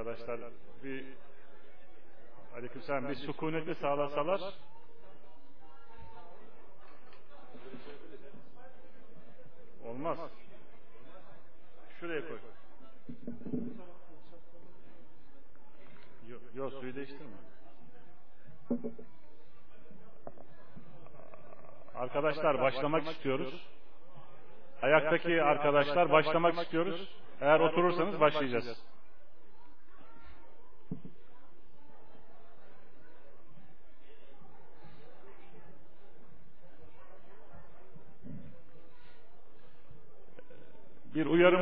Arkadaşlar bir aleykümselam bir sükuneti sağlasalar olmaz. Şuraya koy. Yok, yo, suyu değiştirme. Arkadaşlar başlamak istiyoruz. Ayaktaki arkadaşlar başlamak istiyoruz. Eğer oturursanız başlayacağız.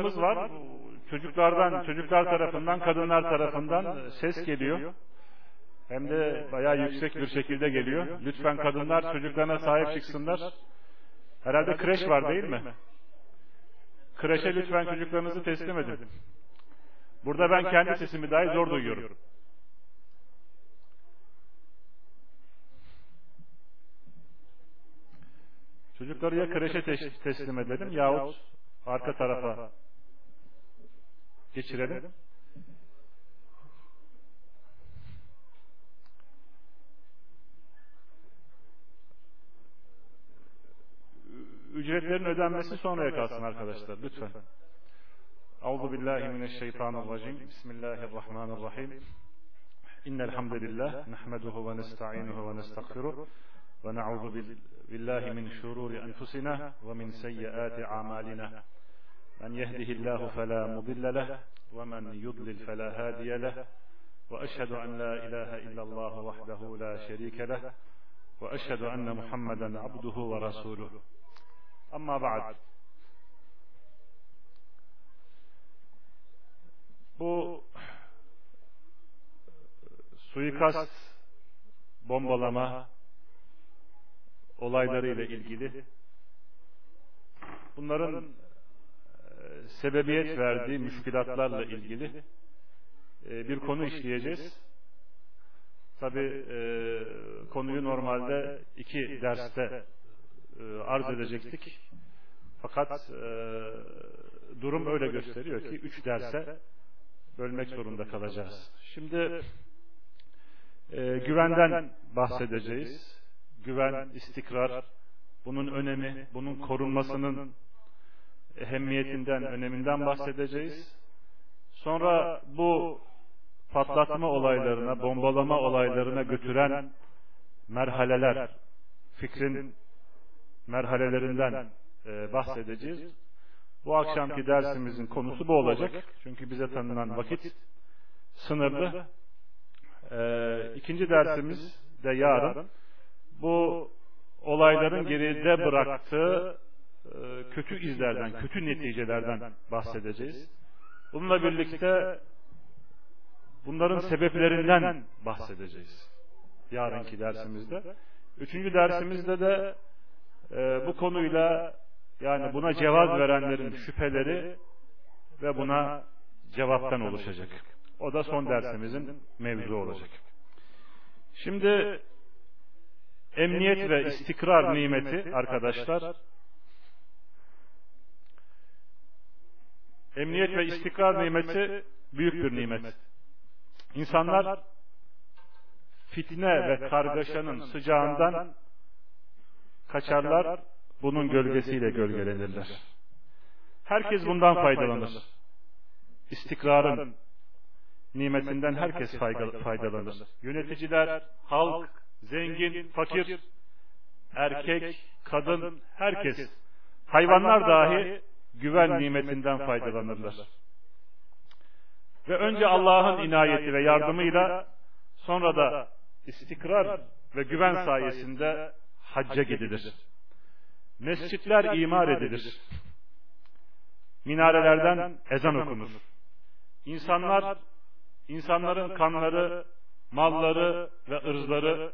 Bir uyarımız var. Çocuklardan, çocuklar tarafından, kadınlar tarafından ses geliyor. Hem de bayağı yüksek bir şekilde geliyor. Lütfen kadınlar çocuklarına sahip çıksınlar. Herhalde kreş var değil mi? Kreşe lütfen çocuklarınızı teslim edin. Burada ben kendi sesimi dahi zor duyuyorum. Çocukları ya kreşe teslim edelim yahut arka tarafa geçirelim. ücretlerin ödenmesi sonraya kalsın arkadaşlar lütfen. Euzu billahi mineşşeytanirracim. Bismillahirrahmanirrahim. İnnel hamdeleillah nahmeduhu ve nestainuhu ve nestağfiruh ve na'udzu billahi min şururi enfusina ve min seyyiati amalina. Fela mudille leh ve men yudlil fela hadiye leh. Ve eşhedü en la ilahe illallah vahdehu la şerike leh ve eşhedü enne Muhammeden abduhu ve resuluh. Amma ba'd. Bu suikast, bombalama olayları ile ilgili bunların sebebiyet verdiği müşkilatlarla ilgili bir konu işleyeceğiz. Tabi konuyu normalde iki derste arz edecektik. Fakat durum öyle gösteriyor ki üç derse bölmek zorunda kalacağız. Şimdi güvenden bahsedeceğiz. Güven, istikrar, bunun önemi, bunun korunmasının ehemmiyetinden, öneminden bahsedeceğiz. Sonra bu patlatma olaylarına, bombalama olaylarına götüren merhaleler, fikrin merhalelerinden e, bahsedeceğiz. Bu akşamki dersimizin konusu bu olacak. Çünkü bize tanınan vakit sınırlı. E, ikinci dersimiz de yarın. Bu olayların geride bıraktığı e, kötü izlerden, kötü neticelerden bahsedeceğiz. Bununla birlikte bunların sebeplerinden bahsedeceğiz. Yarınki dersimizde. Üçüncü dersimizde de e, bu konuyla yani buna cevaz verenlerin şüpheleri ve buna cevaptan oluşacak. O da son dersimizin mevzu olacak. Şimdi emniyet ve istikrar nimeti arkadaşlar emniyet ve istikrar nimeti büyük bir nimet. İnsanlar fitne ve kargaşanın sıcağından kaçarlar, bunun gölgesiyle gölgelenirler. Herkes bundan faydalanır. İstikrarın nimetinden herkes faydalanır. Yöneticiler, halk, zengin, fakir, erkek, kadın, herkes, hayvanlar dahi güven nimetinden faydalanırlar. Ve önce Allah'ın inayeti ve yardımıyla sonra da istikrar ve güven sayesinde hacca gidilir. Mescitler imar edilir. Minarelerden ezan okunur. İnsanlar, insanların kanları, malları ve ırzları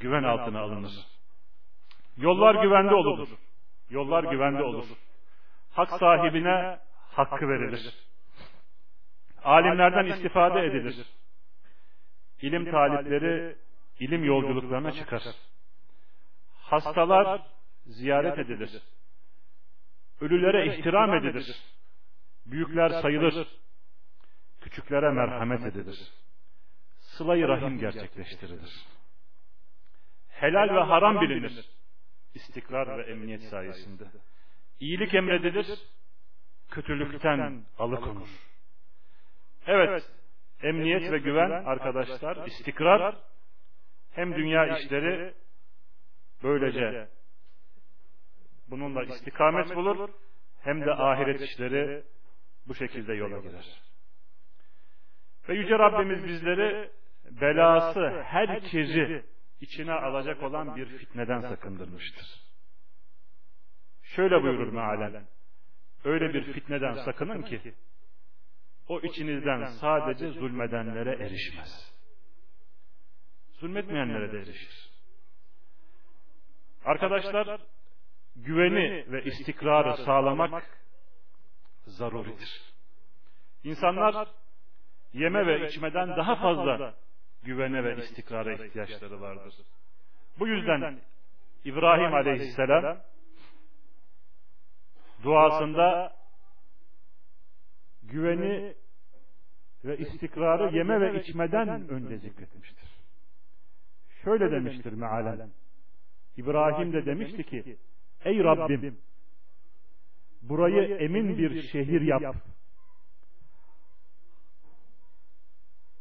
güven altına alınır. Yollar güvende olur. Yollar güvende olur. Hak sahibine hakkı verilir. Alimlerden istifade edilir. İlim talipleri ilim yolculuklarına çıkar. Hastalar ziyaret edilir. Ölülere ihtiram edilir. Büyükler sayılır. küçüklere merhamet edilir. Sıla-i rahim gerçekleştirilir. Helal ve haram bilinir. İstikrar ve emniyet sayesinde. İyilik emredilir, kötülükten alıkonur. Evet, emniyet ve güven arkadaşlar, istikrar hem dünya işleri böylece bununla istikamet bulur hem de ahiret işleri bu şekilde yola girer. Ve Yüce Rabbimiz bizleri belası herkesi içine alacak olan bir fitneden sakındırmıştır. Şöyle buyurur mealen. Öyle bir fitneden sakının ki o içinizden sadece zulmedenlere erişmez. Zulmetmeyenlere de erişir. Arkadaşlar güveni ve istikrarı sağlamak zaruridir. İnsanlar yeme ve içmeden daha fazla güvene ve istikrara ihtiyaçları vardır. Bu yüzden İbrahim aleyhisselam duasında güveni ve istikrarı yeme ve içmeden önce zikretmiştir. Şöyle demiştir mealen. İbrahim de demişti ki Ey Rabbim burayı emin bir şehir yap.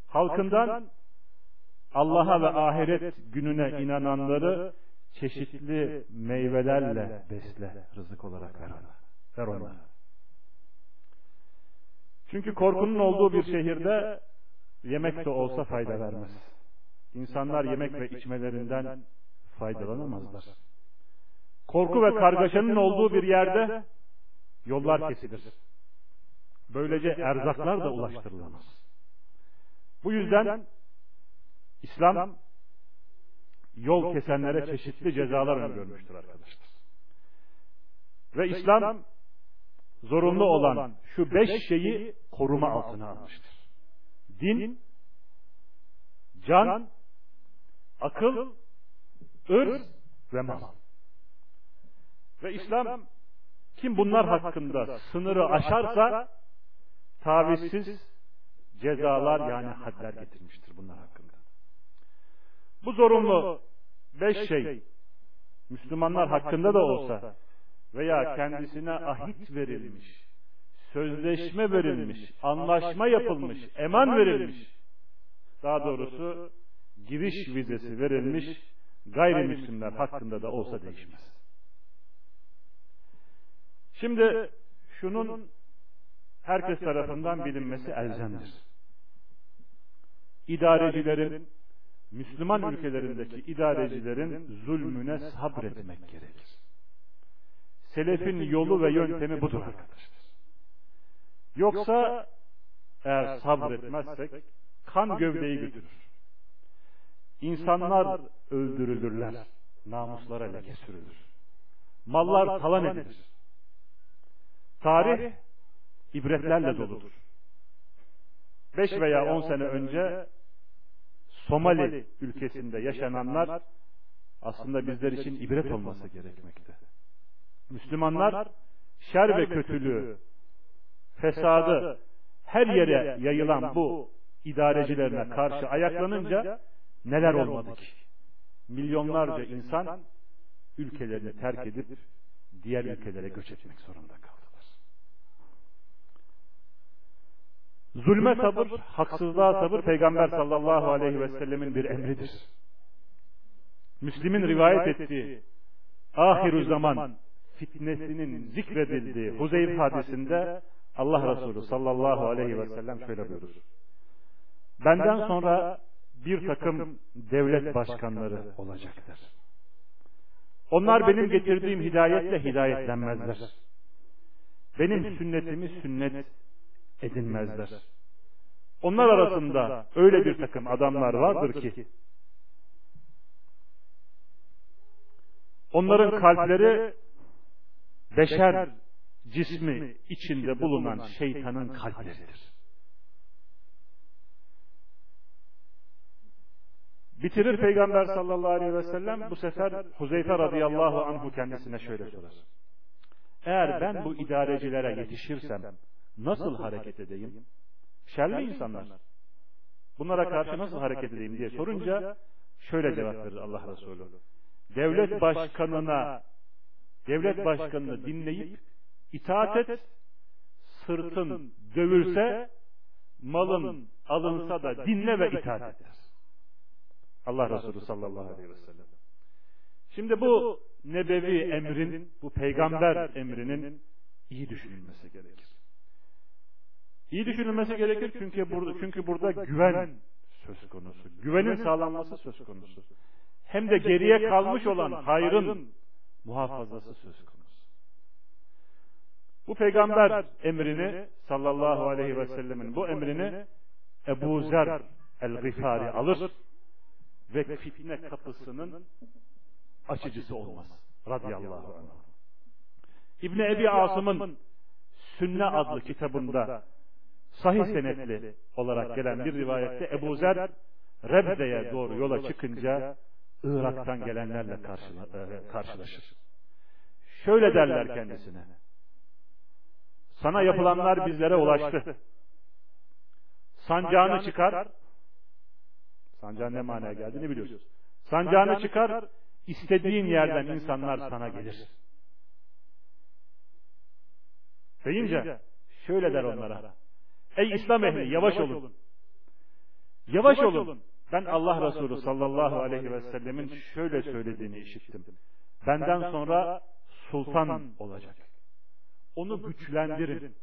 Halkından Allah'a ve ahiret gününe inananları çeşitli meyvelerle besle, rızık olarak ver ona. Ver ona. Çünkü korkunun olduğu bir şehirde yemek de olsa fayda vermez. İnsanlar yemek ve içmelerinden faydalanamazlar. Korku ve kargaşanın olduğu bir yerde yollar kesilir. Böylece erzaklar da ulaştırılamaz. Bu yüzden İslam yol kesenlere çeşitli cezalar öngörmüştür arkadaşlar. Ve İslam zorunlu olan şu beş şeyi koruma altına almıştır. Din, can, akıl, ırz ve mal. Ve İslam kim bunlar hakkında sınırı aşarsa tavizsiz cezalar yani hadler getirmiştir bunlar hakkında. Bu zorunlu beş şey Müslümanlar hakkında da olsa veya kendisine ahit verilmiş, sözleşme verilmiş, anlaşma yapılmış, eman verilmiş, daha doğrusu giriş vizesi verilmiş gayrimüslimler hakkında da olsa değişmez. Şimdi şunun herkes tarafından bilinmesi elzemdir. İdarecilerin, Müslüman ülkelerindeki idarecilerin zulmüne sabretmek gerekir. Selefin yolu ve yöntemi budur arkadaşlar. Yoksa eğer sabretmezsek kan gövdeyi götürür. İnsanlar öldürülürler. Namuslara leke sürülür. Mallar talan edilir. Tarih ibretlerle doludur. Beş veya on sene önce Somali ülkesinde yaşananlar aslında bizler için ibret olması gerekmekte. Müslümanlar şer ve kötülüğü, fesadı her yere yayılan bu idarecilerine karşı ayaklanınca neler olmadı ki? Milyonlarca insan ülkelerini terk edip diğer ülkelere göç etmek zorunda kaldılar. Zulme sabır, haksızlığa sabır Peygamber sallallahu aleyhi ve sellemin bir emridir. Müslim'in rivayet ettiği ahiru zaman fitnesinin zikredildiği Huzeyf hadisinde Allah Resulü sallallahu aleyhi ve sellem şöyle buyurur. Benden sonra bir takım devlet başkanları olacaktır. Onlar benim getirdiğim hidayetle hidayetlenmezler. Benim sünnetimi sünnet edinmezler. Onlar arasında öyle bir takım adamlar vardır ki onların kalpleri beşer cismi içinde bulunan şeytanın kalpleridir. Bitirir Peygamber sallallahu aleyhi ve sellem bu sefer Huzeyfe radıyallahu anhu kendisine şöyle sorar. Eğer ben bu idarecilere yetişirsem nasıl hareket edeyim? Şerli insanlar. Bunlara karşı nasıl hareket edeyim diye sorunca şöyle cevap verir Allah Resulü. Devlet başkanına devlet başkanını dinleyip itaat et, sırtın dövülse, malın alınsa da dinle ve itaat et. Allah Resulü sallallahu aleyhi ve sellem. Şimdi bu nebevi emrin, bu peygamber emrinin iyi düşünülmesi gerekir. İyi düşünülmesi gerekir çünkü burada çünkü burada güven söz konusu. Güvenin sağlanması söz konusu. Hem de geriye kalmış olan hayrın muhafazası söz konusu. Bu peygamber emrini sallallahu aleyhi ve sellemin bu emrini Ebu Zer el-Gifari alır ve fitne kapısının açıcısı olmaz. Radıyallahu anh. İbni Ebi Asım'ın Sünne adlı kitabında sahih senetli olarak gelen bir rivayette Ebu Zer Rebde'ye doğru yola çıkınca Irak'tan gelenlerle karşılaşır. Şöyle derler kendisine. Sana yapılanlar bizlere ulaştı. Sancağını çıkar. Sancağın ne manaya geldiğini biliyorsun. Sancağını çıkar, istediğin yerden insanlar sana gelir. Deyince şöyle der onlara. Ey İslam ehli yavaş olun. Yavaş olun. Ben Allah Resulü sallallahu aleyhi ve sellemin şöyle söylediğini işittim. Benden sonra sultan olacak. Onu güçlendirin.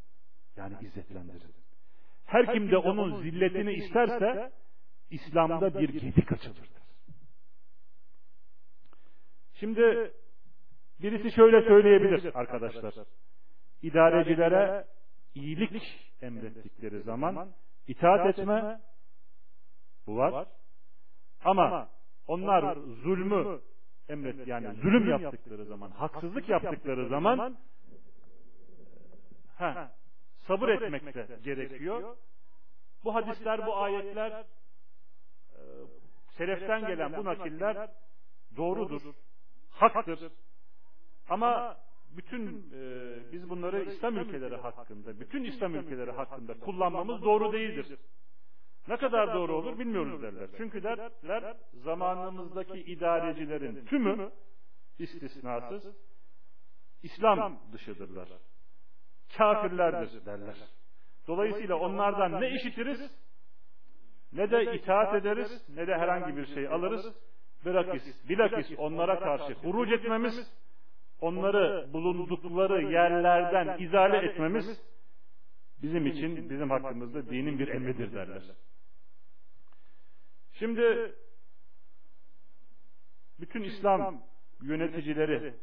Yani izzetlendirin. Her kim de onun zilletini isterse İslam'da bir gedik açılır. Şimdi birisi şöyle söyleyebilir arkadaşlar. İdarecilere iyilik emrettikleri zaman itaat etme bu var. Ama onlar zulmü emret yani zulüm yaptıkları zaman, haksızlık yaptıkları zaman ha, sabır etmek de gerekiyor. Bu hadisler, bu ayetler seleften gelen bu nakiller doğrudur, haktır. Ama bütün e, biz bunları İslam ülkeleri hakkında, bütün İslam ülkeleri hakkında kullanmamız doğru değildir. Ne kadar doğru olur bilmiyoruz derler. Çünkü derler zamanımızdaki idarecilerin tümü istisnasız İslam dışıdırlar. Kafirlerdir derler. Dolayısıyla onlardan ne işitiriz ne de itaat ederiz ne de herhangi bir şey alırız. Bilakis, bilakis onlara karşı huruc etmemiz onları bulundukları yerlerden izale etmemiz bizim için, bizim hakkımızda dinin bir emridir derler. Şimdi bütün İslam yöneticileri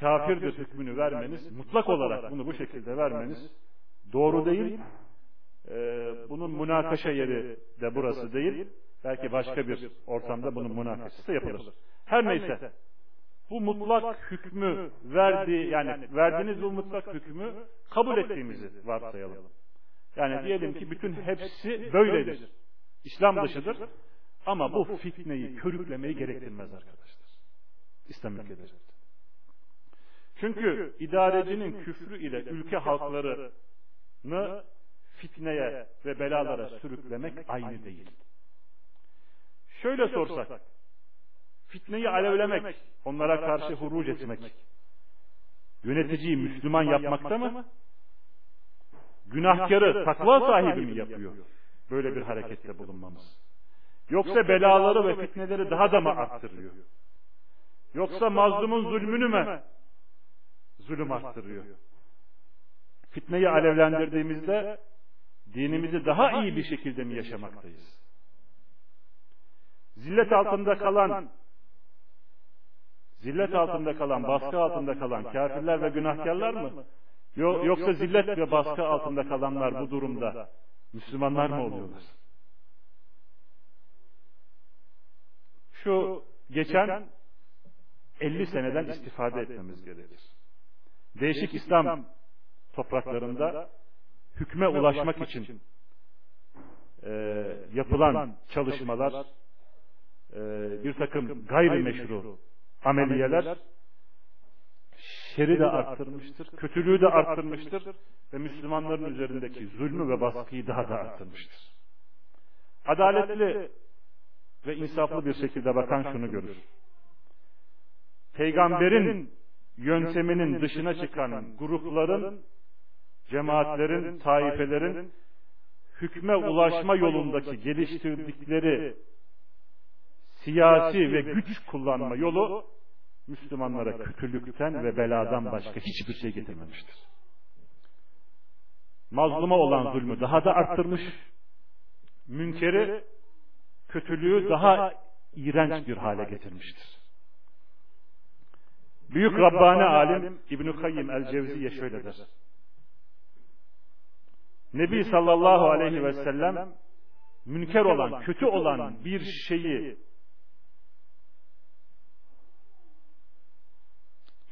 kafirdir hükmünü vermeniz, mutlak olarak bunu bu şekilde vermeniz doğru değil. Ee, bunun münakaşa yeri de burası değil. Belki başka bir ortamda bunun münakaşası yapılır. Her neyse. Bu mutlak hükmü verdi yani verdiğiniz bu mutlak hükmü kabul ettiğimizi varsayalım. Yani diyelim ki bütün hepsi böyledir. İslam dışıdır. Ama bu fitneyi körüklemeyi gerektirmez arkadaşlar. İslam ülkeleri. Çünkü idarecinin küfrü ile ülke halklarını fitneye ve belalara sürüklemek aynı değil. Şöyle sorsak, fitneyi alevlemek, onlara karşı huruc etmek, yöneticiyi Müslüman yapmakta mı? Günahkarı takva sahibi mi yapıyor? Böyle bir harekette bulunmamız. Yoksa belaları ve fitneleri daha da mı arttırıyor? Yoksa mazlumun zulmünü mü zulüm arttırıyor? Fitneyi alevlendirdiğimizde dinimizi daha iyi bir şekilde mi yaşamaktayız? Zillet altında kalan zillet altında kalan, baskı altında kalan kafirler ve günahkarlar mı? Yoksa zillet ve baskı altında kalanlar bu durumda Müslümanlar mı oluyorlar? Şu geçen 50 seneden istifade etmemiz gerekir. Değişik İslam topraklarında hükme ulaşmak için e, yapılan çalışmalar, e, bir takım gayrimeşru ameliyeler şeri de arttırmıştır, kötülüğü de arttırmıştır ve Müslümanların üzerindeki zulmü ve baskıyı daha da arttırmıştır. Adaletli ve insaflı bir şekilde bakan şunu görür. Peygamberin yönteminin dışına çıkan grupların, cemaatlerin, taifelerin hükme ulaşma yolundaki geliştirdikleri siyasi ve güç kullanma yolu Müslümanlara kötülükten ve beladan başka hiçbir şey getirmemiştir. Mazluma olan zulmü daha da arttırmış, münkeri, kötülüğü daha iğrenç bir hale getirmiştir. Büyük Rabbani alim İbn-i Kayyim el-Cevziye şöyle der. Nebi sallallahu aleyhi ve sellem münker olan, kötü olan bir şeyi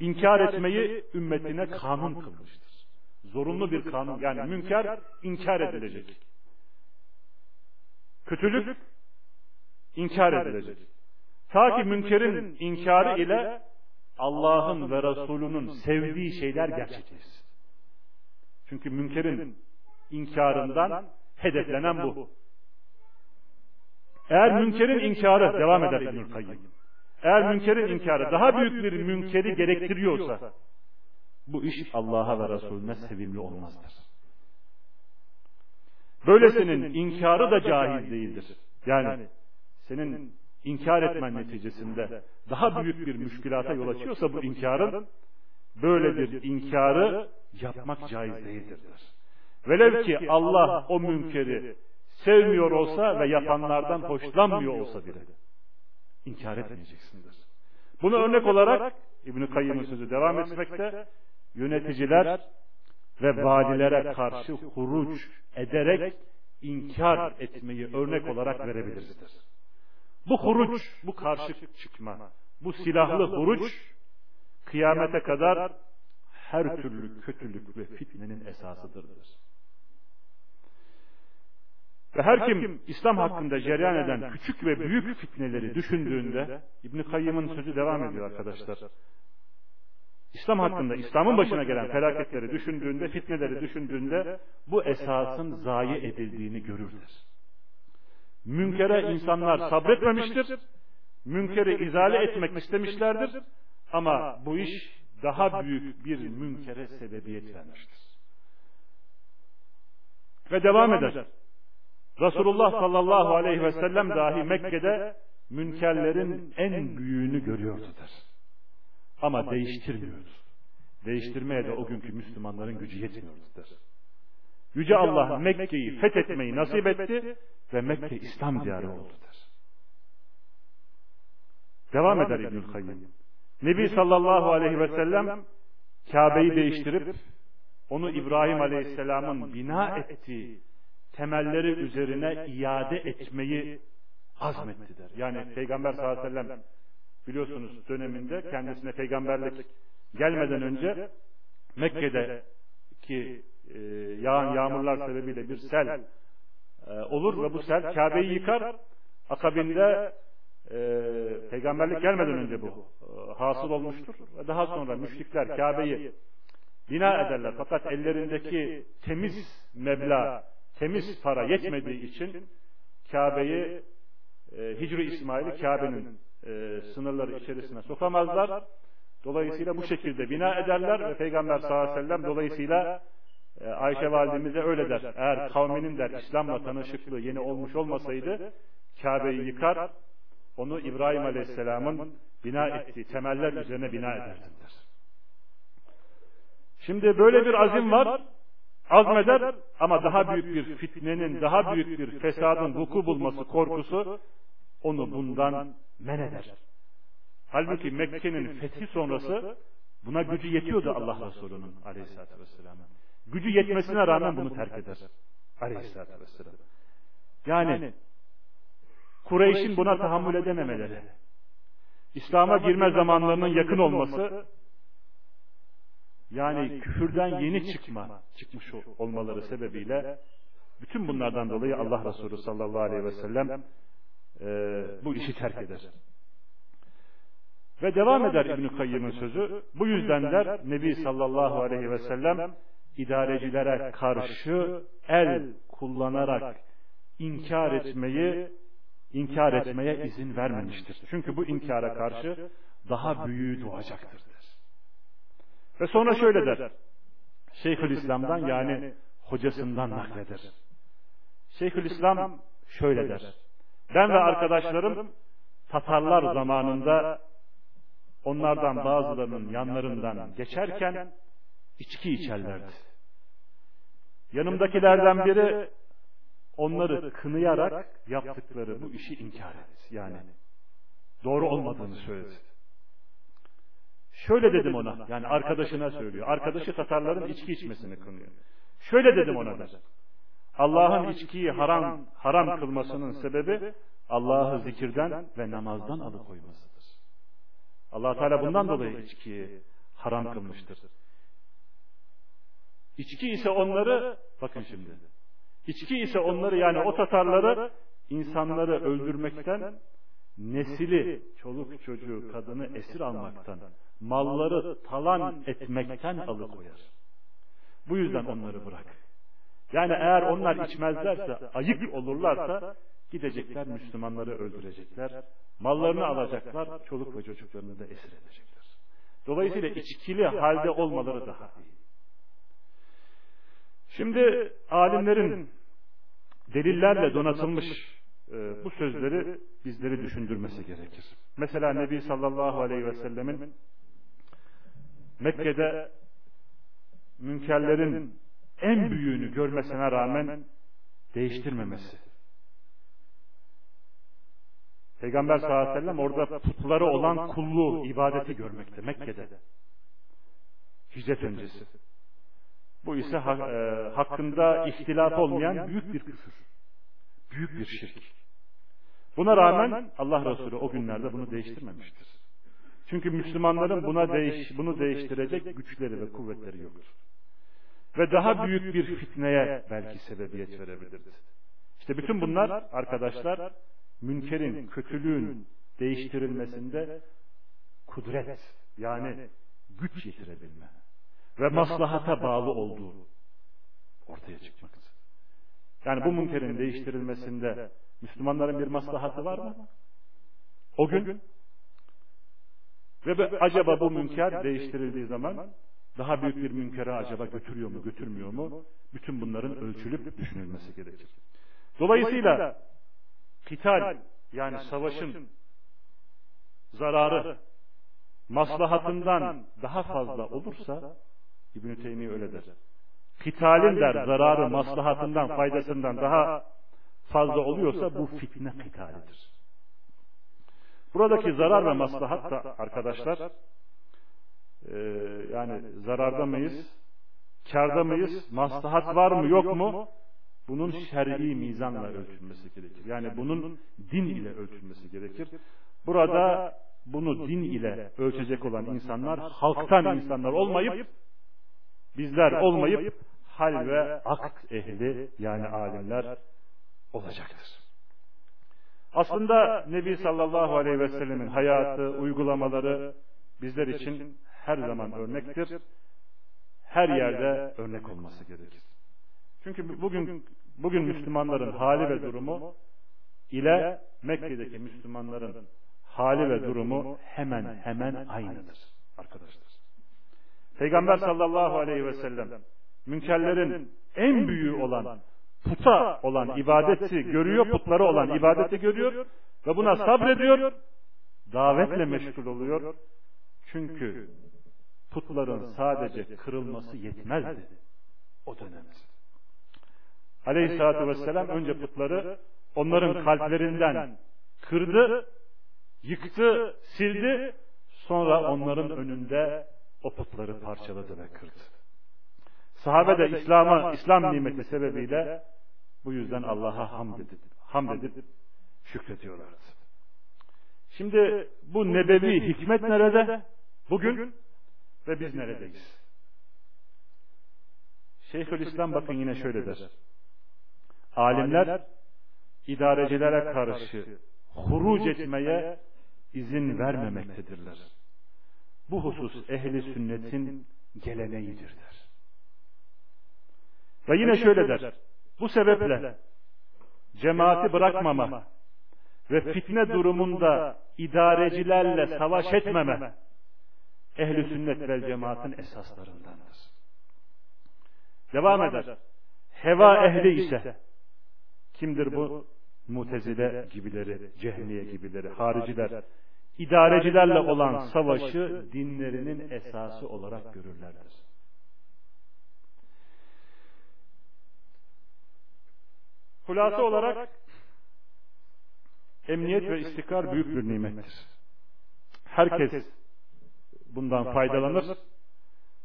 inkar etmeyi ümmetine kanun kılmıştır. Zorunlu bir kanun. Yani münker inkar edilecek. Kötülük inkar edilecek. Ta ki münkerin inkarı ile Allah'ın ve Resulünün sevdiği şeyler gerçekleşsin. Çünkü münkerin inkarından hedeflenen bu. Eğer münkerin inkarı devam eder İbnül Kayyim. Eğer münkerin inkarı daha büyük bir münkeri gerektiriyorsa bu iş Allah'a ve Resulüne sevimli olmazdır. Böylesinin inkarı da caiz değildir. Yani senin inkar etmen neticesinde daha büyük bir müşkülata yol açıyorsa bu inkarın böyle bir inkarı yapmak caiz değildir. Velev ki Allah o münkeri sevmiyor olsa ve yapanlardan hoşlanmıyor olsa bile inkar etmeyeceksindir. Bunu örnek olarak İbn-i Kayyım'ın sözü devam etmekte. yöneticiler ve valilere karşı huruç ederek inkar etmeyi örnek olarak verebiliriz. Bu huruç, bu karşı çıkma, bu silahlı huruç kıyamete kadar her türlü kötülük ve fitnenin esasıdır. Ve her kim İslam hakkında cereyan eden küçük ve büyük fitneleri düşündüğünde İbn Kayyım'ın sözü devam ediyor arkadaşlar. İslam hakkında İslam'ın başına gelen felaketleri düşündüğünde, fitneleri düşündüğünde bu esasın zayi edildiğini görürler. Münkere insanlar sabretmemiştir. Münkeri izale etmek istemişlerdir. Ama bu iş daha büyük bir münkere sebebiyet vermiştir. Ve devam eder. Resulullah sallallahu aleyhi ve sellem dahi Mekke'de münkerlerin en büyüğünü görüyordu der. Ama değiştirmiyordu. Değiştirmeye de o günkü Müslümanların gücü yetmiyordu der. Yüce Allah Mekke'yi fethetmeyi nasip etti ve Mekke İslam diyarı oldu der. Devam eder İbnül Kayyım. Nebi sallallahu aleyhi ve sellem Kabe'yi değiştirip onu İbrahim aleyhisselamın bina ettiği temelleri üzerine iade etmeyi azmetti der. Yani Peygamber sallallahu aleyhi ve sellem biliyorsunuz döneminde kendisine peygamberlik gelmeden önce Mekke'deki e, yağan yağmurlar sebebiyle bir sel e, olur ve bu sel Kabe'yi yıkar. Akabinde e, peygamberlik gelmeden önce bu e, hasıl olmuştur. Ve daha sonra müşrikler Kabe'yi bina ederler. Fakat ellerindeki temiz meblağ temiz para yetmediği için Kabe'yi e, Hicri İsmail'i Kabe'nin e, sınırları içerisine sokamazlar. Dolayısıyla bu şekilde bina ederler ve Peygamber sallallahu aleyhi ve sellem dolayısıyla e, Ayşe validemize öyle der. Eğer kavminin der İslam'la tanışıklığı yeni olmuş olmasaydı Kabe'yi yıkar, onu İbrahim aleyhisselamın bina ettiği temeller üzerine bina ederdiler. Şimdi böyle bir azim var azmeder ama daha büyük bir fitnenin, daha büyük bir fesadın vuku bulması korkusu onu bundan men eder. Halbuki Mekke'nin fethi sonrası buna gücü yetiyordu Allah Resulü'nün aleyhissalatü vesselam'a. Gücü yetmesine rağmen bunu terk eder. Aleyhissalatü vesselam. Yani Kureyş'in buna tahammül edememeleri, İslam'a girme zamanlarının yakın olması yani küfürden yeni çıkma, çıkmış olmaları sebebiyle bütün bunlardan dolayı Allah Resulü sallallahu aleyhi ve sellem e, bu işi terk eder. Ve devam eder İbn-i Kayyım'ın sözü. Bu yüzden der Nebi sallallahu aleyhi ve sellem idarecilere karşı el kullanarak inkar etmeyi inkar etmeye izin vermemiştir. Çünkü bu inkara karşı daha büyüğü doğacaktır. Ve sonra şöyle der. Şeyhülislam'dan yani hocasından nakleder. Şeyhülislam şöyle der. Ben ve arkadaşlarım Tatarlar zamanında onlardan bazılarının yanlarından geçerken içki içerlerdi. Yanımdakilerden biri onları kınayarak yaptıkları bu işi inkar etti. Yani doğru olmadığını söyledi. Şöyle dedim ona, yani arkadaşına söylüyor. Arkadaşı Tatarların içki içmesini kınıyor. Şöyle dedim ona der. Allah'ın içkiyi haram haram kılmasının sebebi Allah'ı zikirden ve namazdan alıkoymasıdır. Allah Teala bundan dolayı içkiyi haram kılmıştır. İçki ise onları bakın şimdi. İçki ise onları yani o Tatarları insanları öldürmekten nesili, çoluk çocuğu, kadını esir almaktan, malları talan etmekten alıkoyar. Bu yüzden onları bırak. Yani eğer onlar içmezlerse, ayık olurlarsa gidecekler Müslümanları öldürecekler. Mallarını alacaklar, çoluk ve çocuklarını da esir edecekler. Dolayısıyla içkili halde olmaları daha iyi. Şimdi alimlerin delillerle donatılmış e, bu sözleri bizleri düşündürmesi gerekir. Mesela Nebi sallallahu aleyhi ve sellemin Mekke'de münkerlerin en büyüğünü görmesine rağmen değiştirmemesi. Peygamber sallallahu aleyhi ve sellem orada putları olan kulluğu, ibadeti görmekte Mekke'de. Hicret öncesi. Bu ise e, hakkında ihtilaf olmayan büyük bir küfür. Büyük bir şirk. Buna rağmen Allah Resulü o günlerde bunu değiştirmemiştir. Çünkü Müslümanların buna değiş, bunu değiştirecek güçleri ve kuvvetleri yoktur. Ve daha büyük bir fitneye belki sebebiyet verebilirdi. İşte bütün bunlar arkadaşlar münkerin, kötülüğün değiştirilmesinde kudret yani güç getirebilme ve maslahata bağlı olduğu ortaya çıkmaktadır. Yani bu münkerin değiştirilmesinde Müslümanların bir maslahatı var mı? O gün ve acaba bu münker değiştirildiği zaman daha büyük bir münkere acaba götürüyor mu, götürmüyor mu? Bütün bunların ölçülüp düşünülmesi gerekir. Dolayısıyla kital yani savaşın zararı maslahatından daha fazla olursa İbn-i Teymiye öyle der. Kitalin der zararı maslahatından faydasından daha fazla oluyorsa bu fitne kitalidir. Buradaki zarar ve maslahat da arkadaşlar e, yani zararda mıyız? Karda mıyız? Maslahat var mı yok mu? Bunun şer'i mizanla ölçülmesi gerekir. Yani bunun din ile ölçülmesi gerekir. Burada bunu din ile ölçecek olan insanlar halktan insanlar olmayıp bizler olmayıp hal ve akt ehli yani alimler olacaktır. Aslında Nebi sallallahu aleyhi ve sellemin hayatı, uygulamaları bizler için her zaman örnektir. Her yerde örnek olması gerekir. Çünkü bugün bugün Müslümanların hali ve durumu ile Mekke'deki Müslümanların hali ve durumu hemen hemen aynıdır arkadaşlar. Peygamber sallallahu aleyhi ve sellem münkerlerin en büyüğü olan puta olan ibadeti görüyor, putları olan ibadeti görüyor ve buna sabrediyor, davetle meşgul oluyor. Çünkü putların sadece kırılması yetmezdi o dönemde. Aleyhissalatü vesselam önce putları onların kalplerinden kırdı, yıktı, sildi, sonra onların önünde o putları parçaladı ve kırdı. Sahabe de İslam'a, İslam nimeti sebebiyle bu yüzden Allah'a hamd edip, hamd edip şükrediyorlardı. Şimdi bu nebevi hikmet nerede? Bugün ve biz neredeyiz? Şeyhülislam bakın yine şöyle der. Alimler idarecilere karşı huruc etmeye izin vermemektedirler. Bu husus ehli sünnetin geleneğidir der. Ve yine şöyle der. Bu sebeple cemaati bırakmama ve fitne durumunda idarecilerle savaş etmeme ehli sünnet ve cemaatin esaslarındandır. Devam eder. Heva ehli ise kimdir bu? Mutezile gibileri, cehmiye gibileri, hariciler, idarecilerle olan savaşı dinlerinin esası olarak görürlerdir. Hulası olarak emniyet ve istikrar büyük bir nimettir. Herkes bundan faydalanır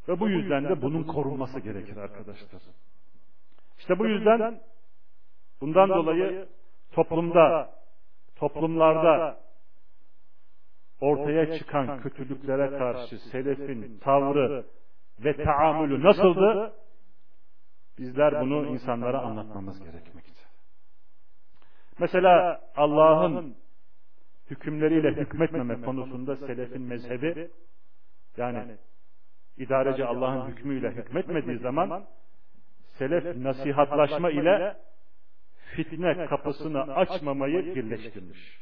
ve bu yüzden de bunun korunması gerekir arkadaşlar. İşte bu yüzden bundan dolayı toplumda, toplumlarda ortaya çıkan kötülüklere karşı selefin tavrı ve taamülü nasıldı? Bizler bunu insanlara anlatmamız gerekmekte. Mesela Allah'ın hükümleriyle hükmetmeme konusunda selefin mezhebi yani idareci Allah'ın hükmüyle hükmetmediği zaman selef nasihatlaşma ile fitne kapısını açmamayı birleştirmiş.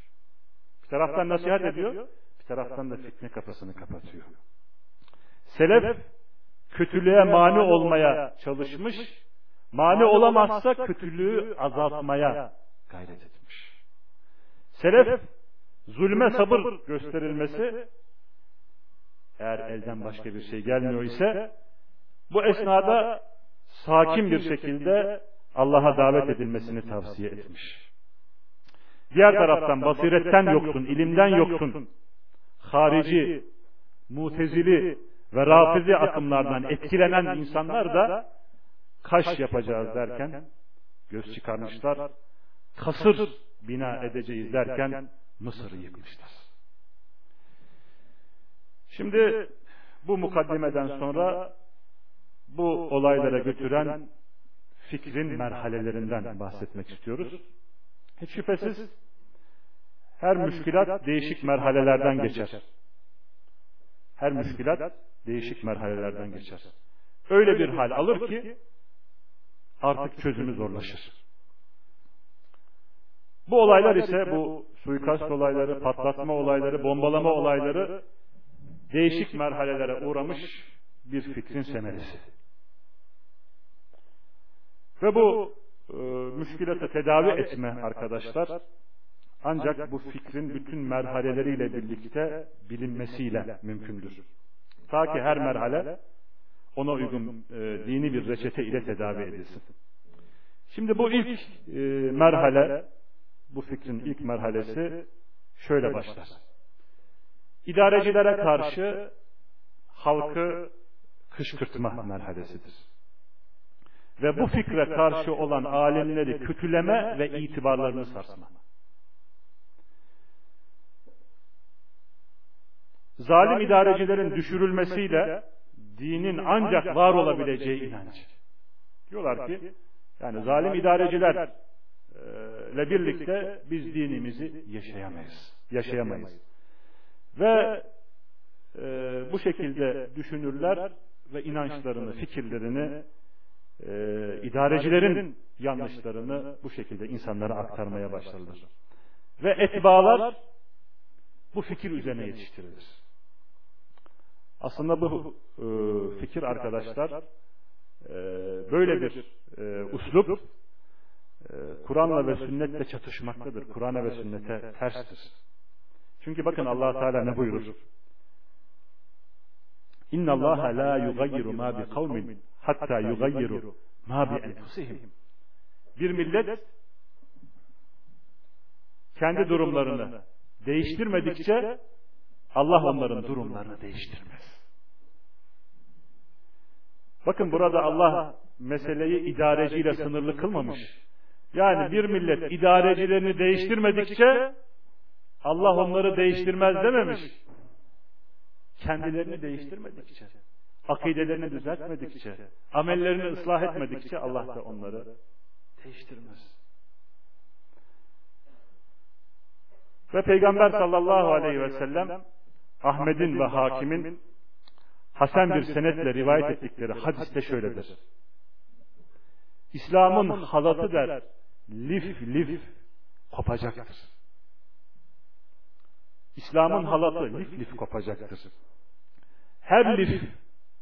Bir taraftan nasihat ediyor, bir taraftan da fitne kapısını kapatıyor. Selef kötülüğe mani olmaya çalışmış, mani olamazsa kötülüğü azaltmaya gayret etmiş. Selef zulme sabır gösterilmesi eğer elden başka bir şey gelmiyor ise bu esnada sakin bir şekilde Allah'a davet edilmesini tavsiye etmiş. Diğer taraftan basiretten yoksun, ilimden yoksun, harici, mutezili ve rafizi akımlardan etkilenen insanlar da kaş yapacağız derken göz çıkarmışlar, kasır bina edeceğiz derken Mısır'ı yıkmışlar. Şimdi bu mukaddimeden sonra bu olaylara götüren fikrin merhalelerinden bahsetmek istiyoruz. Hiç şüphesiz her müşkilat değişik merhalelerden geçer. Her müşkilat değişik merhalelerden geçer. Öyle bir hal alır ki artık çözümü zorlaşır. Bu olaylar ise bu suikast olayları, patlatma olayları, bombalama olayları değişik merhalelere uğramış bir fikrin semeresi. Ve bu e, müşkilatı tedavi etme arkadaşlar ancak bu fikrin bütün merhaleleriyle birlikte bilinmesiyle mümkündür. Ta ki her merhale ona uygun e, dini bir reçete ile tedavi edilsin. Şimdi bu ilk e, merhale, bu fikrin ilk merhalesi şöyle başlar. İdarecilere karşı halkı kışkırtma merhalesidir. Ve bu fikre karşı olan alimleri kötüleme ve itibarlarını sarsma. Zalim idarecilerin düşürülmesiyle dinin ancak var olabileceği inancı. Diyorlar ki yani zalim idarecilerle birlikte biz dinimizi yaşayamayız. Yaşayamayız. Ve e, bu şekilde düşünürler ve inançlarını, fikirlerini, e, idarecilerin yanlışlarını bu şekilde insanlara aktarmaya başlarlar. Ve etbalar bu fikir üzerine yetiştirilir. Aslında bu e, fikir arkadaşlar e, böyle bir e, uslup e, Kur'an'la ve sünnetle çatışmaktadır. Kur'an'a ve sünnete terstir. Çünkü bakın allah Teala ne buyurur? İnna Allah la yugayyiru ma bi kavmin hatta yugayyiru ma bi enfusihim. Bir millet kendi durumlarını değiştirmedikçe Allah onların durumlarını değiştirmez. Bakın burada Allah meseleyi idareciyle sınırlı kılmamış. Yani bir millet idarecilerini değiştirmedikçe Allah onları değiştirmez dememiş. Kendilerini değiştirmedikçe, akidelerini düzeltmedikçe, amellerini ıslah etmedikçe Allah da onları değiştirmez. Ve Peygamber sallallahu aleyhi ve sellem Ahmet'in ve Hakim'in Hasan bir senetle rivayet ettikleri hadiste şöyledir. İslam'ın halatı der, lif lif kopacaktır. İslam'ın halatı lif lif kopacaktır. Her lif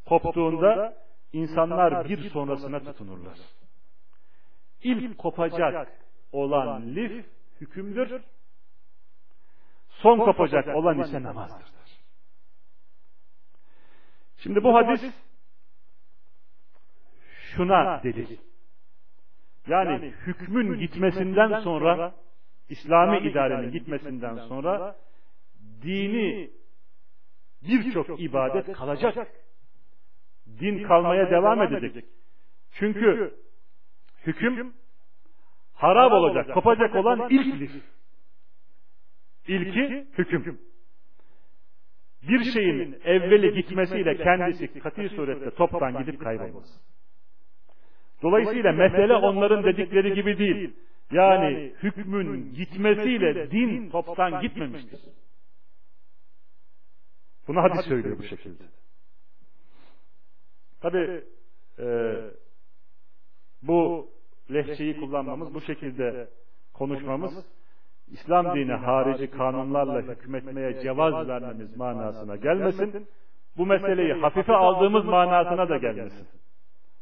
koptuğunda insanlar bir sonrasına tutunurlar. İlk kopacak olan lif hükümdür. Son kopacak olan ise namazdır. Şimdi bu hadis şuna delil. Yani hükmün gitmesinden sonra İslami idarenin gitmesinden sonra dini birçok ibadet kalacak. Din kalmaya devam edecek. Çünkü hüküm harap olacak, kopacak olan ilk lif. İlki hüküm. Bir şeyin evveli gitmesiyle kendisi katı surette toptan gidip kaybolmaz. Dolayısıyla mesele onların dedikleri gibi değil. Yani hükmün gitmesiyle din toptan gitmemiştir. Bunu hadis söylüyor bu şekilde. Tabi e, bu lehçeyi kullanmamız, bu şekilde konuşmamız İslam dini harici kanunlarla hükmetmeye cevaz vermemiz manasına gelmesin. Bu meseleyi hafife aldığımız manasına da gelmesin.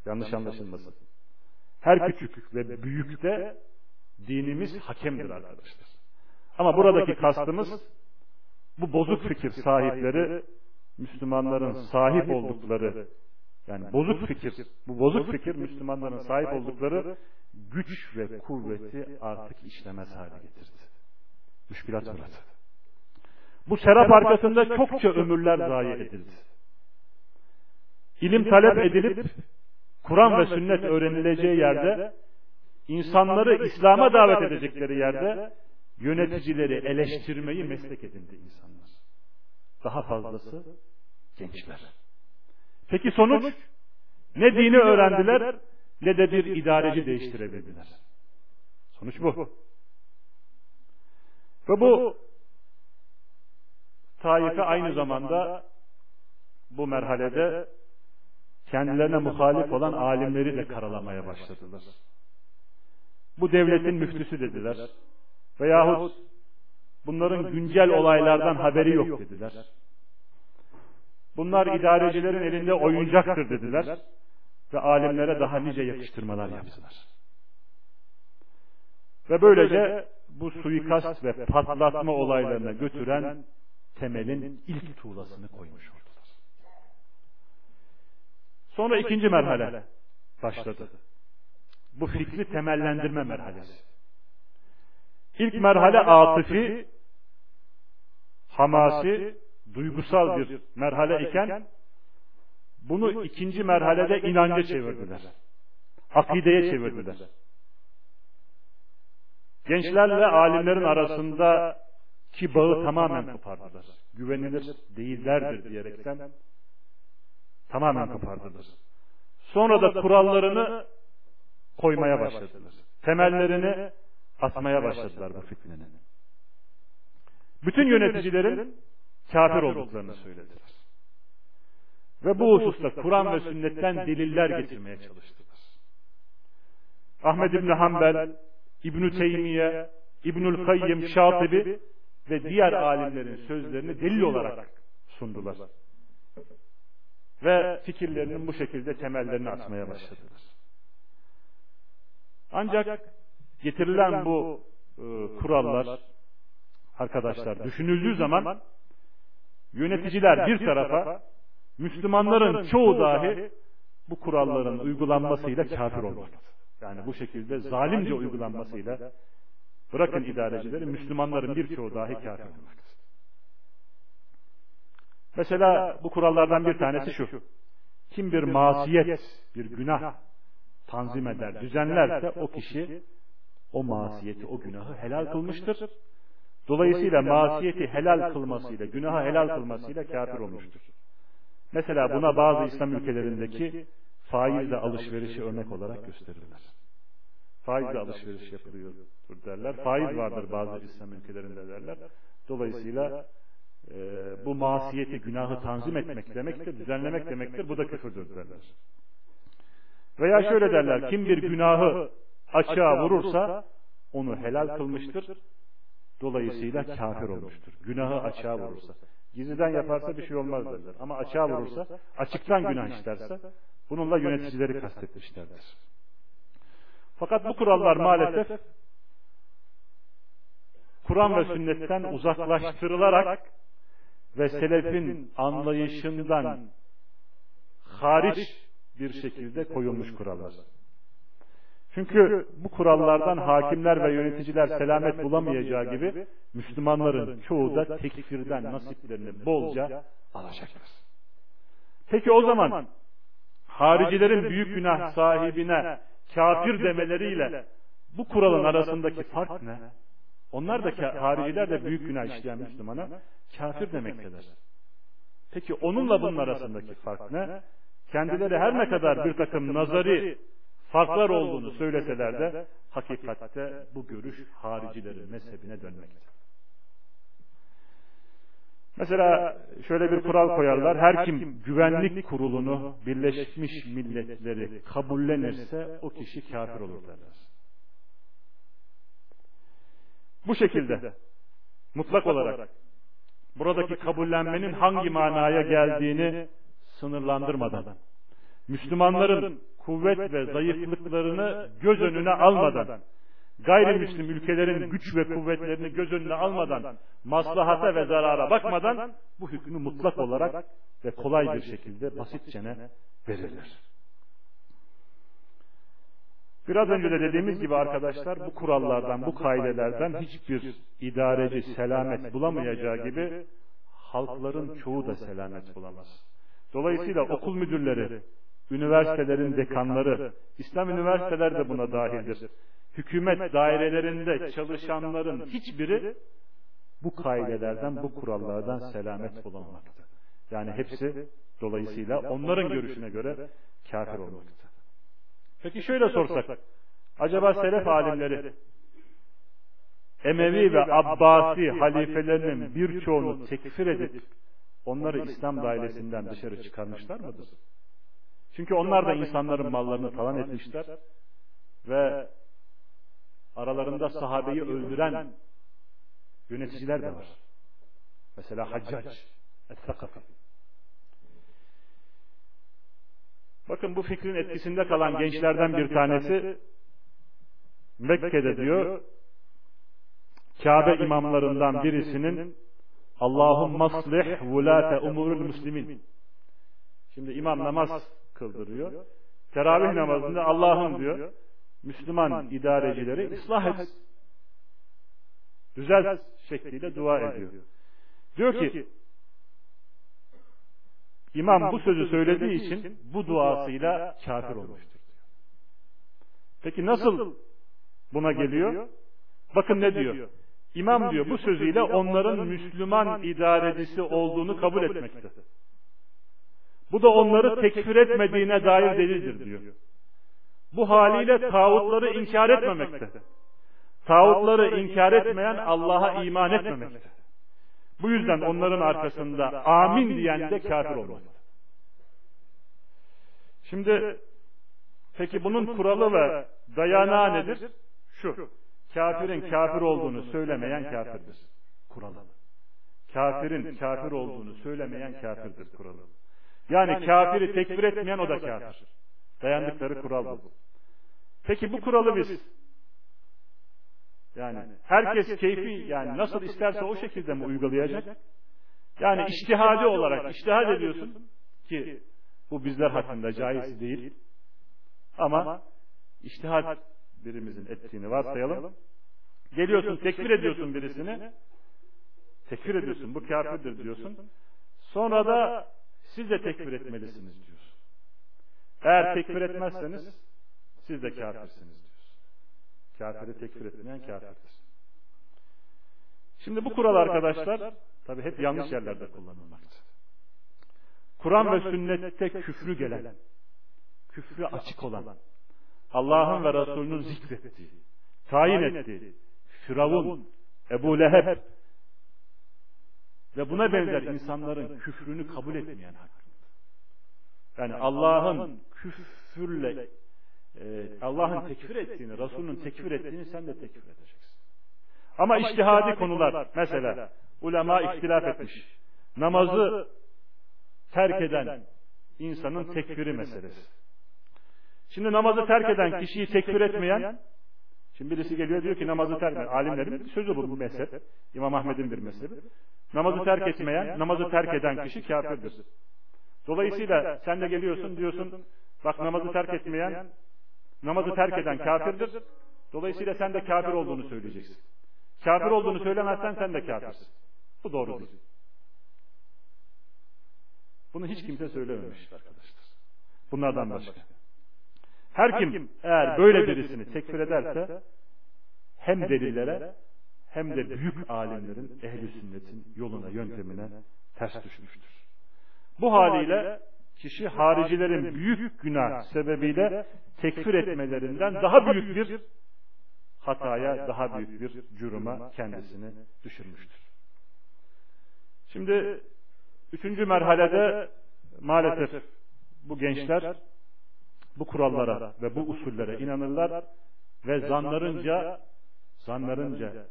Yanlış anlaşılmasın. Her küçük ve büyükte dinimiz hakemdir arkadaşlar. Ama buradaki kastımız bu bozuk fikir sahipleri Müslümanların sahip oldukları yani bozuk fikir, bu bozuk fikir Müslümanların sahip oldukları güç ve kuvveti artık işlemez hale getirdi. Müşkilat burası. Bu serap arkasında çokça ömürler zayi edildi. İlim talep edilip Kur'an ve sünnet öğrenileceği yerde insanları İslam'a davet edecekleri yerde yöneticileri eleştirmeyi meslek edindi insanlar. Daha fazlası gençler. Peki sonuç? Ne dini öğrendiler ne de bir idareci değiştirebildiler. Sonuç bu. Ve bu taife aynı zamanda bu merhalede kendilerine muhalif olan alimleri de karalamaya başladılar. Bu devletin müftüsü dediler. Veyahut bunların güncel olaylardan haberi yok dediler. Bunlar idarecilerin elinde oyuncaktır dediler ve alimlere daha nice yakıştırmalar yaptılar. Ve böylece bu suikast ve patlatma olaylarına götüren temelin ilk tuğlasını koymuş oldular. Sonra ikinci merhale başladı. Bu fikri temellendirme merhalesi. İlk merhale atıfi, hamasi, duygusal bir merhale iken bunu ikinci merhalede inanca çevirdiler. Akideye çevirdiler. Gençlerle alimlerin arasındaki bağı tamamen kopardılar. Güvenilir değillerdir diyerekten tamamen kopardılar. Sonra da kurallarını koymaya başladılar. Temellerini atmaya başladılar bu fitnenin. Bütün yöneticilerin kafir olduklarını söylediler. Ve bu hususta Kur'an ve sünnetten deliller getirmeye çalıştılar. Ahmed İbni Hanbel, İbn Teymiye, İbnül Kayyim, Şatibi ve diğer alimlerin sözlerini delil olarak sundular. Ve fikirlerinin bu şekilde temellerini atmaya başladılar. Ancak getirilen bu e, kurallar arkadaşlar düşünüldüğü zaman yöneticiler bir tarafa Müslümanların çoğu dahi bu kuralların uygulanmasıyla kafir olmaktadır. Yani bu şekilde zalimce uygulanmasıyla bırakın idarecileri Müslümanların birçoğu dahi kafir olmaktadır. Mesela bu kurallardan bir tanesi şu. Kim bir masiyet, bir günah tanzim eder, düzenlerse o kişi o masiyeti, o günahı helal kılmıştır. Dolayısıyla masiyeti helal kılmasıyla, günahı helal kılmasıyla kafir olmuştur. Mesela buna bazı İslam ülkelerindeki faizle alışverişi örnek olarak gösterirler. Faizle alışveriş yapılıyordur derler. Faiz vardır bazı İslam ülkelerinde derler. Dolayısıyla bu masiyeti, günahı tanzim etmek demektir, düzenlemek demektir. Bu da küfürdür derler. Veya şöyle derler, kim bir günahı açığa vurursa onu helal kılmıştır. Dolayısıyla kafir olmuştur. Günahı açığa vurursa. Gizliden yaparsa bir şey olmaz derler. Ama açığa vurursa, açıktan günah işlerse bununla yöneticileri kastetmişlerdir. Fakat bu kurallar maalesef Kur'an ve sünnetten uzaklaştırılarak ve selefin anlayışından hariç bir şekilde koyulmuş kurallar. Çünkü bu kurallardan hakimler ve yöneticiler selamet bulamayacağı gibi Müslümanların çoğu da tekfirden nasiplerini bolca alacaklar. Peki o zaman haricilerin büyük günah sahibine kafir demeleriyle bu kuralın arasındaki fark ne? Onlar da hariciler de büyük günah işleyen Müslümana kafir demektedir. Peki onunla bunun arasındaki fark ne? Kendileri her ne kadar bir takım nazari farklar olduğunu söyleseler de hakikatte bu görüş haricilerin mezhebine dönmekte. Mesela şöyle bir kural koyarlar. Her kim güvenlik kurulunu Birleşmiş Milletleri kabullenirse o kişi kafir olur derler. Bu şekilde. Mutlak olarak. buradaki kabullenmenin hangi manaya geldiğini sınırlandırmadan. Müslümanların kuvvet ve zayıflıklarını göz önüne almadan gayrimüslim ülkelerin güç ve kuvvetlerini göz önüne almadan maslahata ve zarara bakmadan bu hükmü mutlak olarak ve kolay bir şekilde basitçene verirler. Biraz önce de dediğimiz gibi arkadaşlar bu kurallardan, bu kaidelerden hiçbir idareci selamet bulamayacağı gibi halkların çoğu da selamet bulamaz. Dolayısıyla okul müdürleri, üniversitelerin dekanları, İslam üniversiteleri de buna dahildir. Hükümet dairelerinde çalışanların hiçbiri bu kaidelerden, bu kurallardan selamet bulamamakta. Yani hepsi dolayısıyla onların görüşüne göre kafir olmakta. Peki şöyle sorsak, acaba selef alimleri Emevi ve Abbasi halifelerinin birçoğunu tekfir edip onları İslam dairesinden dışarı çıkarmışlar mıdır? Çünkü onlar da insanların mallarını talan etmişler ve aralarında sahabeyi öldüren yöneticiler de var. Mesela Haccac, Es-Sakafi. Bakın bu fikrin etkisinde kalan gençlerden bir tanesi Mekke'de diyor Kabe imamlarından birisinin Allahum maslih vulate umurul muslimin. Şimdi imam namaz kıldırıyor. Teravih namazında Allah'ım diyor Müslüman idarecileri ıslah et. Düzelt şekliyle dua ediyor. Diyor ki İmam bu sözü söylediği için bu duasıyla kafir olmuştur. Peki nasıl buna geliyor? Bakın ne diyor? İmam diyor bu sözüyle onların Müslüman idarecisi olduğunu kabul etmekte. Bu da onları tekfir etmediğine dair delildir diyor. Bu haliyle tağutları inkar etmemekte. Tağutları inkar etmeyen Allah'a iman etmemekte. Bu yüzden onların arkasında amin diyen de kafir olmalı. Şimdi peki bunun kuralı ve dayanağı nedir? Şu. Kafirin kafir olduğunu söylemeyen kafirdir. Kuralı. Kafirin kafir olduğunu söylemeyen kafirdir kuralı. Yani kafiri tekfir etmeyen o da kafir. Dayandıkları kural bu. Peki bu kuralı biz yani herkes keyfi yani nasıl isterse o şekilde mi uygulayacak? Yani iştihadi olarak iştihad ediyorsun ki bu bizler hakkında caiz değil. Ama iştihad birimizin ettiğini varsayalım. Geliyorsun tekfir ediyorsun birisini. Tekfir ediyorsun bu kafirdir diyorsun. Sonra da siz de tekfir etmelisiniz diyorsun. Eğer tekfir etmezseniz siz de kafirsiniz diyor. Kafiri tekfir etmeyen kafirdir. Şimdi bu kural arkadaşlar tabi hep yanlış yerlerde kullanılmakta. Kur'an ve sünnette küfrü gelen, küfrü açık olan, Allah'ın ve Resulünün zikrettiği, tayin ettiği, Firavun, Ebu Leheb, ve buna benzer insanların küfrünü kabul etmeyen hakkında. Yani Allah'ın küfürle e, Allah'ın tekfir ettiğini, Resulünün tekfir ettiğini sen de tekfir edeceksin. Ama iştihadi konular, mesela ulema ihtilaf etmiş. Namazı terk eden insanın tekfiri meselesi. Şimdi namazı terk eden kişiyi tekfir etmeyen Şimdi birisi geliyor diyor ki namazı terk etmeyen, alimlerin sözü bu mezhep, İmam Ahmet'in bir mezhebi. Namazı terk etmeyen, namazı terk eden kişi kafirdir. Dolayısıyla sen de geliyorsun diyorsun, bak namazı terk etmeyen, namazı terk eden kafirdir. Dolayısıyla sen de kafir olduğunu söyleyeceksin. Kafir olduğunu söylemezsen sen de kafirsin. Bu doğru değil. Bunu hiç kimse söylememiş arkadaşlar. Bunlardan başka. Her kim eğer böyle birisini tekfir ederse hem delillere hem de büyük alimlerin ehli sünnetin yoluna yöntemine ters düşmüştür. Bu haliyle kişi haricilerin büyük günah sebebiyle tekfir etmelerinden daha büyük bir hataya, daha büyük bir cüruma kendisini düşürmüştür. Şimdi üçüncü merhalede maalesef bu gençler bu kurallara ve bu usullere inanırlar ve zanlarınca zanlarınca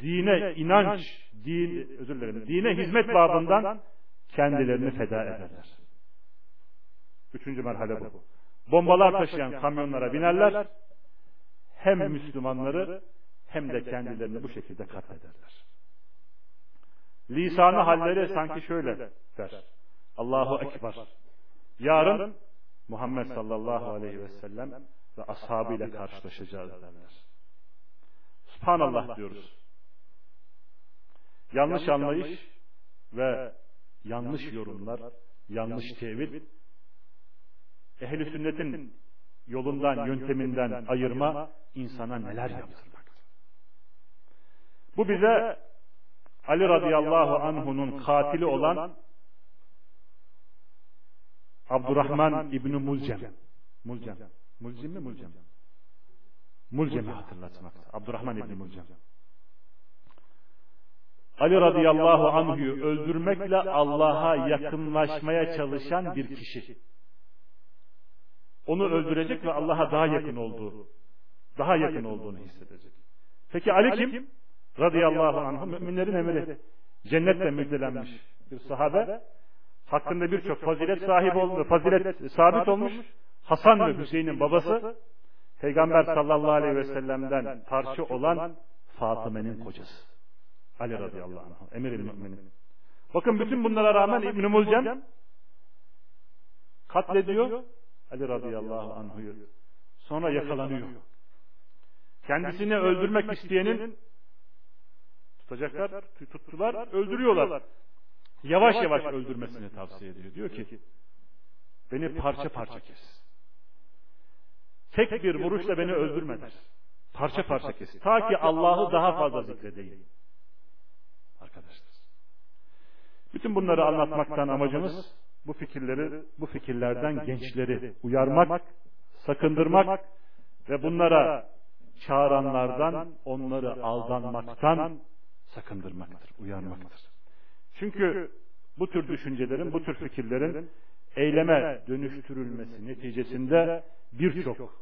dine inanç, din, özür dilerim, dine hizmet babından kendilerini feda ederler. Üçüncü merhale bu. Bombalar taşıyan kamyonlara binerler, hem Müslümanları hem de kendilerini bu şekilde katlederler. Lisanı halleri sanki şöyle der. Allahu Ekber. Yarın Muhammed sallallahu aleyhi ve sellem ve ashabıyla karşılaşacağız derler. Subhanallah diyoruz. Yanlış anlayış ve yanlış yorumlar, yanlış tevil, ehli sünnetin yolundan, yönteminden ayırma insana neler yaptırmakta. Bu bize Ali radıyallahu anhunun katili olan Abdurrahman İbni Mulcem. Mulcem. Mulcem mi Mulcem? Mulcem'i hatırlatmakta. Abdurrahman İbni Mulcem. Ali radıyallahu anh'ü öldürmekle Allah'a yakınlaşmaya çalışan bir kişi. Onu öldürecek ve Allah'a daha yakın olduğu, daha yakın olduğunu hissedecek. Peki Ali kim? Radıyallahu anh müminlerin emiri. Cennetle müjdelenmiş bir sahabe hakkında birçok fazilet sahibi olmuş, fazilet sabit olmuş. Hasan ve Hüseyin'in babası Peygamber sallallahu aleyhi ve sellem'den parça olan Fatıme'nin kocası. Ali radıyallahu anh. Emir-i müminin. Bakın bütün bunlara rağmen İbn-i Mulcem katlediyor Ali radıyallahu anh'ı. Sonra yakalanıyor. Kendisini öldürmek isteyenin tutacaklar, tuttular, öldürüyorlar yavaş yavaş öldürmesini tavsiye ediyor. Diyor ki beni parça parça kes. Tek bir vuruşla beni öldürmeden parça parça kes. Ta ki Allah'ı daha fazla zikredeyim. Arkadaşlar. Bütün bunları anlatmaktan amacımız bu fikirleri, bu fikirlerden gençleri uyarmak, sakındırmak ve bunlara çağıranlardan onları aldanmaktan sakındırmaktır, uyarmaktır. Çünkü bu tür düşüncelerin, bu tür fikirlerin eyleme dönüştürülmesi neticesinde birçok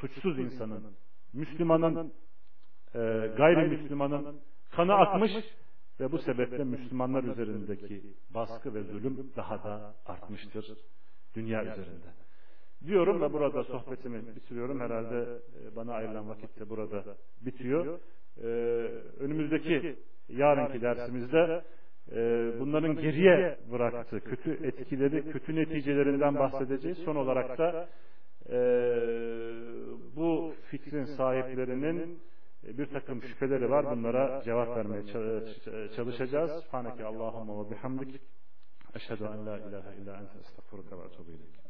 suçsuz insanın, Müslümanın, e, gayrimüslimanın kanı akmış ve bu sebeple Müslümanlar üzerindeki baskı ve zulüm daha da artmıştır dünya üzerinde. Diyorum ve burada sohbetimi bitiriyorum. Herhalde e, bana ayrılan vakit de burada bitiyor. Ee, önümüzdeki yarınki dersimizde e, bunların geriye bıraktığı kötü etkileri, kötü neticelerinden bahsedeceğiz. Son olarak da e, bu fikrin sahiplerinin bir takım şüpheleri var. Bunlara cevap vermeye çalışacağız. Subhaneke Allahumma ve bihamdik. Eşhedü en la ilahe illa ente estağfuruka ve etûbü ileyk.